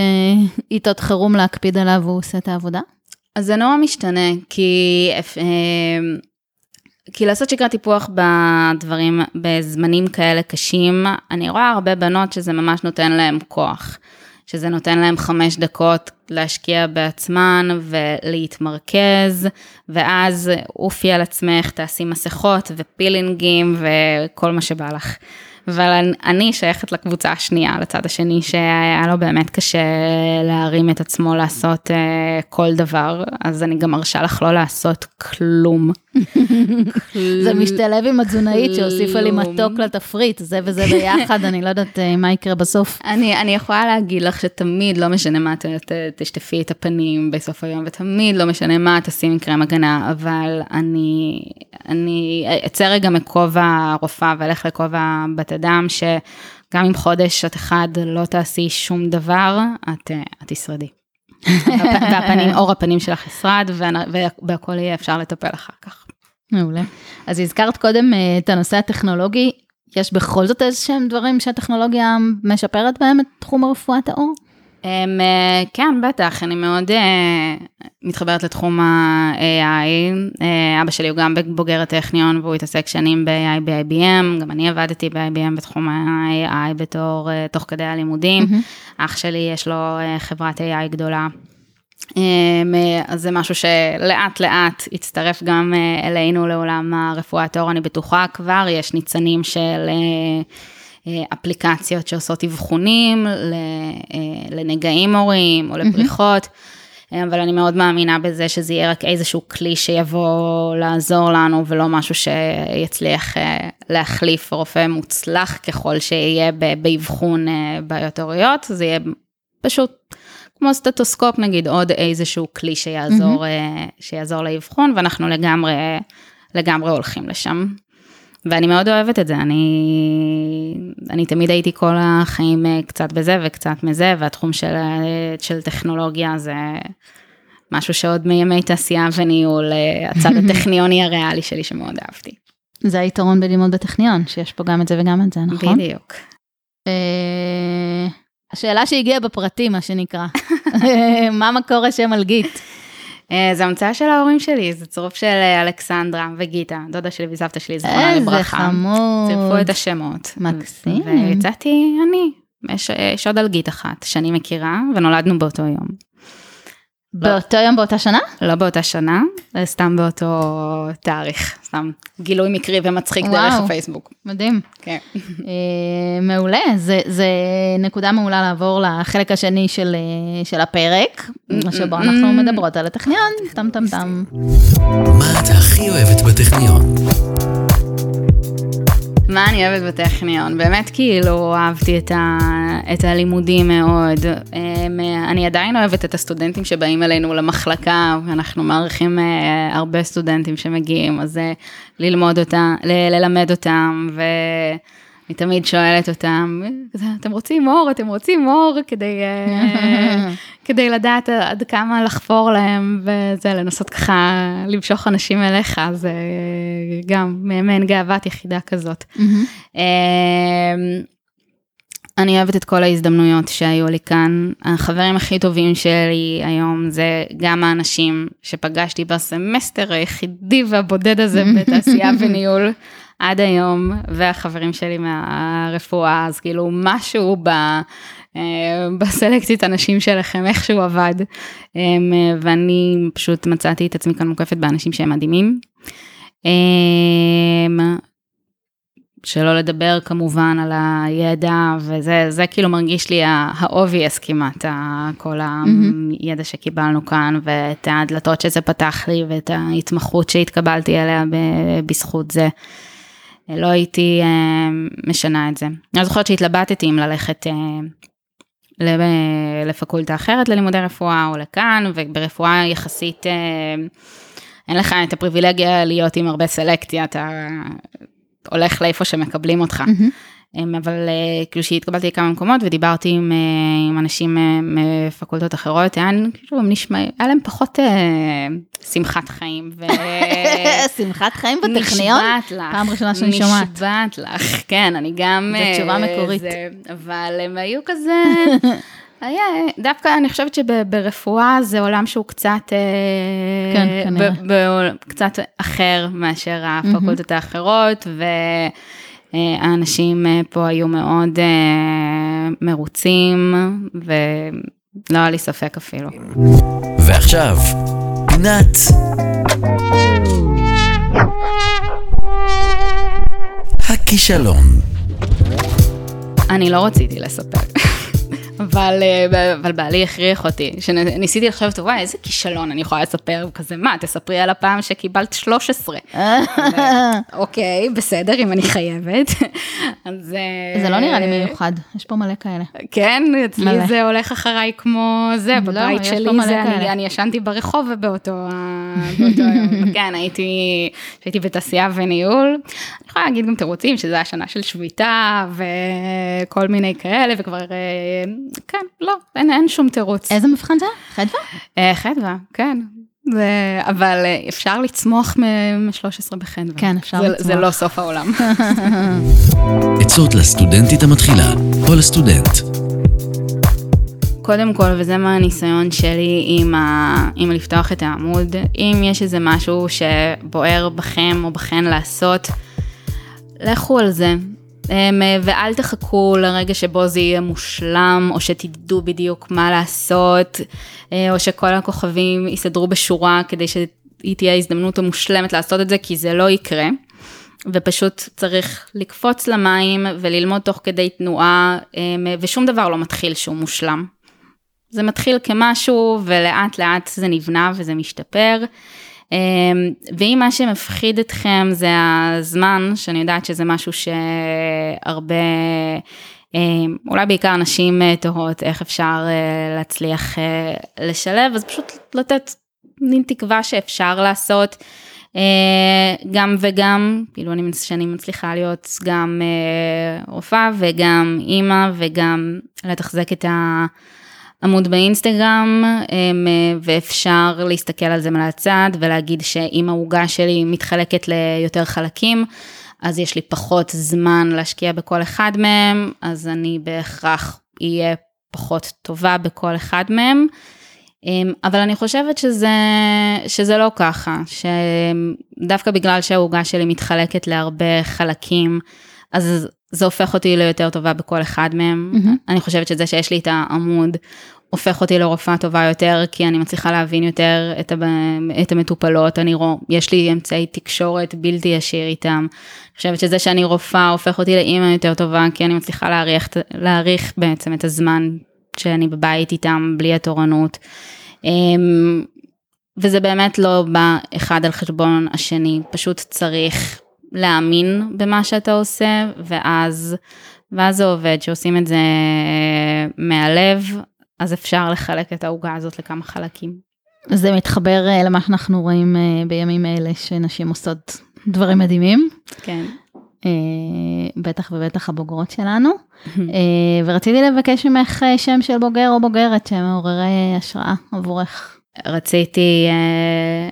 אה, חירום להקפיד עליו והוא עושה את העבודה? אז זה נורא משתנה, כי, אה, כי לעשות שגרת טיפוח בדברים, בזמנים כאלה קשים, אני רואה הרבה בנות שזה ממש נותן להם כוח. שזה נותן להם חמש דקות להשקיע בעצמן ולהתמרכז, ואז אופי על עצמך, תעשי מסכות ופילינגים וכל מה שבא לך. אבל אני שייכת לקבוצה השנייה, לצד השני, שהיה לו באמת קשה להרים את עצמו לעשות uh, כל דבר, אז אני גם מרשה לך לא לעשות כלום. זה משתלב עם התזונאית שהוסיפה לי מתוק לתפריט, זה וזה ביחד, אני לא יודעת uh, מה יקרה בסוף. אני, אני יכולה להגיד לך שתמיד, לא משנה מה ת, ת, תשטפי את הפנים בסוף היום, ותמיד לא משנה מה תשים קרם הגנה, אבל אני, אני אצא רגע מכובע הרופאה ואלך לכובע בת אדם, שגם אם חודש את אחד לא תעשי שום דבר, את, את תשרדי. והפנים, אור הפנים שלך ישרד, והכל יהיה אפשר לטפל אחר כך. מעולה. אז הזכרת קודם אה, את הנושא הטכנולוגי, יש בכל זאת איזה שהם דברים שהטכנולוגיה משפרת בהם את תחום רפואת העור? Um, כן, בטח, אני מאוד uh, מתחברת לתחום ה-AI. Uh, אבא שלי הוא גם בוגר הטכניון והוא התעסק שנים ב-AI ב-IBM, גם אני עבדתי ב-IBM בתחום ה-AI בתור, uh, תוך כדי הלימודים. Mm-hmm. אח שלי יש לו uh, חברת AI גדולה. Um, אז זה משהו שלאט לאט הצטרף גם uh, אלינו לעולם הרפואת העור, אני בטוחה כבר, יש ניצנים של... אה, אפליקציות שעושות אבחונים אה, לנגעים הורים או לפריחות. אבל אני מאוד מאמינה בזה שזה יהיה רק איזשהו כלי שיבוא לעזור לנו ולא משהו שיצליח אה, להחליף רופא מוצלח ככל שיהיה באבחון בעיות הוריות, זה יהיה פשוט כמו סטטוסקופ נגיד, עוד איזשהו כלי שיעזור, mm-hmm. שיעזור לאבחון ואנחנו לגמרי, לגמרי הולכים לשם. ואני מאוד אוהבת את זה, אני, אני תמיד הייתי כל החיים אה, קצת בזה וקצת מזה, והתחום של, אה, של טכנולוגיה זה משהו שעוד מימי תעשייה וניהול, אה, הצד <laughs> הטכניוני הריאלי שלי שמאוד אהבתי. זה היתרון בלימוד בטכניון, שיש פה גם את זה וגם את זה, נכון? בדיוק. השאלה שהגיעה בפרטים, מה שנקרא, <laughs> מה מקור השם אלגית? אה, זה המצאה של ההורים שלי, זה צירוף של אה, אלכסנדרה וגיטה, דודה שלי וסבתא שלי, זכרונה לברכה. איזה חמוד. צירפו את השמות. מקסים. ויצאתי אני. יש, יש עוד אלגית אחת שאני מכירה, ונולדנו באותו יום. באותו יום באותה שנה? לא באותה שנה, סתם באותו תאריך, סתם גילוי מקרי ומצחיק וואו, דרך הפייסבוק. מדהים. כן. אה, מעולה, זה, זה נקודה מעולה לעבור לחלק השני של, אה, של הפרק, שבו אנחנו מדברות על הטכניון, טם טם טם. מה את הכי אוהבת בטכניון? מה אני אוהבת בטכניון? באמת כאילו אהבתי את, ה, את הלימודים מאוד. אמ, אני עדיין אוהבת את הסטודנטים שבאים אלינו למחלקה, אנחנו מעריכים אה, הרבה סטודנטים שמגיעים, אז אה, ללמוד אותם, ללמד אותם, ו... אני תמיד שואלת אותם, אתם רוצים אור, אתם רוצים אור, כדי, אה, <laughs> כדי לדעת עד כמה לחפור להם, וזה, לנסות ככה למשוך אנשים אליך, זה גם מעין גאוות יחידה כזאת. אמ, אני אוהבת את כל ההזדמנויות שהיו לי כאן. החברים הכי טובים שלי היום זה גם האנשים שפגשתי בסמסטר היחידי והבודד הזה <laughs> בתעשייה וניהול. עד היום, והחברים שלי מהרפואה, אז כאילו משהו ב... אה, בסלקציית אנשים שלכם איכשהו עבד, אמ, ואני פשוט מצאתי את עצמי כאן מוקפת באנשים שהם מדהימים. שלא לדבר כמובן על הידע, וזה כאילו מרגיש לי ה-obvious כמעט, כל הידע שקיבלנו כאן, ואת הדלתות שזה פתח לי, ואת ההתמחות שהתקבלתי עליה בזכות זה. לא הייתי אה, משנה את זה. אני זוכרת שהתלבטתי אם ללכת אה, ל- לפקולטה אחרת ללימודי רפואה או לכאן, וברפואה יחסית אה, אין לך את הפריבילגיה להיות עם הרבה סלקציה, אתה הולך לאיפה שמקבלים אותך. אמ, אבל אה, כאילו שהתקבלתי לכמה מקומות ודיברתי עם, אה, עם אנשים אה, מפקולטות אחרות, היה כאילו נשמע, היה להם פחות שמחת חיים. ו... <laughs> שמחת חיים בטכניון? נשבעת לך. פעם ראשונה שאני שומעת. נשבעת לך, כן, אני גם... זו תשובה מקורית. זה, אבל הם היו כזה... היה, דווקא אני חושבת שברפואה זה עולם שהוא קצת, כן, כנראה. קצת אחר מאשר הפקולטות האחרות, והאנשים אה, פה היו מאוד אה, מרוצים, ולא היה לי ספק אפילו. ועכשיו, פינת הכישלון. אני לא רציתי לספר. אבל, אה, אבל בעלי הכריח אותי, שניסיתי לחשוב, וואי, איזה כישלון אני יכולה לספר, כזה, מה, תספרי על הפעם שקיבלת 13. <laughs> אוקיי, בסדר, אם אני חייבת. אז... אה, זה לא נראה לי מיוחד, יש פה מלא כאלה. כן, אצלי. זה הולך אחריי כמו זה, לא, בבית יש שלי זה, אני. אני ישנתי ברחוב ובאותו יום. <laughs> כן, הייתי, הייתי בתעשייה וניהול. אני יכולה להגיד גם תירוצים, שזה היה שנה של שביתה וכל מיני כאלה, וכבר, אה, כן, לא, אין, אין שום תירוץ. איזה מבחן זה? חדווה? אה, חדווה, כן. זה, אבל אה, אפשר לצמוח מ-13 בחדווה. כן, אפשר זה, לצמוח. זה לא סוף העולם. <laughs> עצות לסטודנטית המתחילה או לסטודנט. קודם כל, וזה מהניסיון שלי עם, ה... עם לפתוח את העמוד, אם יש איזה משהו שבוער בכם או בכן לעשות, לכו על זה. אמ, ואל תחכו לרגע שבו זה יהיה מושלם, או שתדעו בדיוק מה לעשות, אה, או שכל הכוכבים יסדרו בשורה כדי שהיא תהיה ההזדמנות המושלמת לעשות את זה, כי זה לא יקרה. ופשוט צריך לקפוץ למים וללמוד תוך כדי תנועה, אמ, ושום דבר לא מתחיל שהוא מושלם. זה מתחיל כמשהו ולאט לאט זה נבנה וזה משתפר. אמ, ואם מה שמפחיד אתכם זה הזמן, שאני יודעת שזה משהו שהרבה, אמ, אולי בעיקר נשים אה, תוהות איך אפשר אה, להצליח אה, לשלב, אז פשוט לתת מין תקווה שאפשר לעשות. גם וגם, כאילו אני, שאני מצליחה להיות גם אה, רופאה וגם אימא וגם לתחזק את העמוד באינסטגרם, אמ, ואפשר להסתכל על זה מהצד ולהגיד שאם העוגה שלי מתחלקת ליותר חלקים, אז יש לי פחות זמן להשקיע בכל אחד מהם, אז אני בהכרח אהיה פחות טובה בכל אחד מהם. אמ, אבל אני חושבת שזה, שזה לא ככה, שדווקא בגלל שהעוגה שלי מתחלקת להרבה חלקים, אז זה הופך אותי ליותר טובה בכל אחד מהם. מהמם. אני חושבת שזה שיש לי את העמוד, הופך אותי לרופאה טובה יותר, כי אני מצליחה להבין יותר את, הב... את המטופלות, אני רוא... יש לי אמצעי תקשורת בלתי ישיר איתם. אני חושבת שזה שאני רופאה הופך אותי לאימא יותר טובה, כי אני מצליחה להעריך, להעריך בעצם את הזמן שאני בבית איתם, בלי התורנות. אמ, וזה באמת לא בא אחד על חשבון השני, פשוט צריך להאמין במה שאתה עושה, ואז, ואז זה עובד, שעושים את זה מהלב, אז אפשר לחלק את העוגה הזאת לכמה חלקים. זה מתחבר אה, למה שאנחנו רואים אה, בימים אלה, שנשים עושות דברים מדהימים. כן. אה, בטח ובטח הבוגרות שלנו. אה, ורציתי לבקש ממך אה, שם של בוגר או בוגרת שהם מעוררי השראה עבורך. רציתי אה,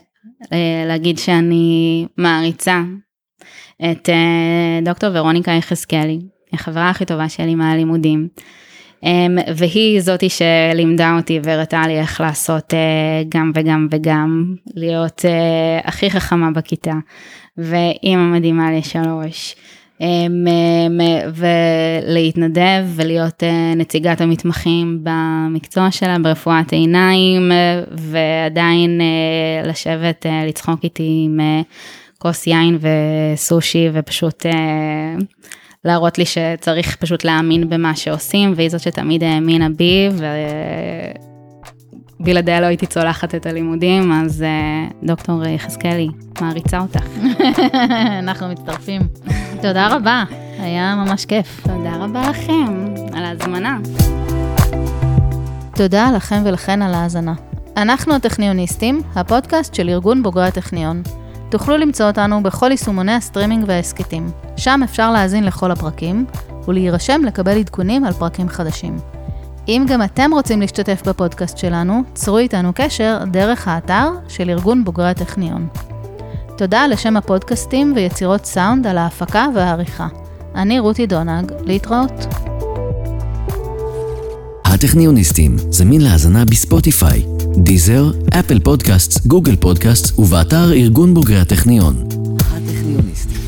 אה, להגיד שאני מעריצה את אה, דוקטור ורוניקה יחזקאלי, החברה הכי טובה שלי מהלימודים. Um, והיא זאתי שלימדה אותי והראתה לי איך לעשות uh, גם וגם וגם, להיות uh, הכי חכמה בכיתה, ואימא מדהימה לשלוש, um, um, ולהתנדב ולהיות נציגת המתמחים במקצוע שלה ברפואת עיניים, ועדיין לשבת לצחוק איתי עם כוס יין וסושי ופשוט uh, להראות לי שצריך פשוט להאמין במה שעושים, והיא זאת שתמיד האמינה בי, ובלעדיה לא הייתי צולחת את הלימודים, אז אה, דוקטור יחזקאלי, מעריצה אותך. <laughs> אנחנו מצטרפים. תודה רבה, היה ממש כיף. תודה רבה לכם על ההזמנה. תודה לכם ולכן על ההאזנה. אנחנו הטכניוניסטים, הפודקאסט של ארגון בוגרי הטכניון. תוכלו למצוא אותנו בכל יישומוני הסטרימינג וההסכתים. שם אפשר להאזין לכל הפרקים, ולהירשם לקבל עדכונים על פרקים חדשים. אם גם אתם רוצים להשתתף בפודקאסט שלנו, צרו איתנו קשר דרך האתר של ארגון בוגרי הטכניון. תודה לשם הפודקאסטים ויצירות סאונד על ההפקה והעריכה. אני רותי דונג, להתראות. הטכניוניסטים, זמין להאזנה בספוטיפיי, דיזר, אפל פודקאסט, גוגל פודקאסט ובאתר ארגון בוגרי הטכניון. הטכניוניסטים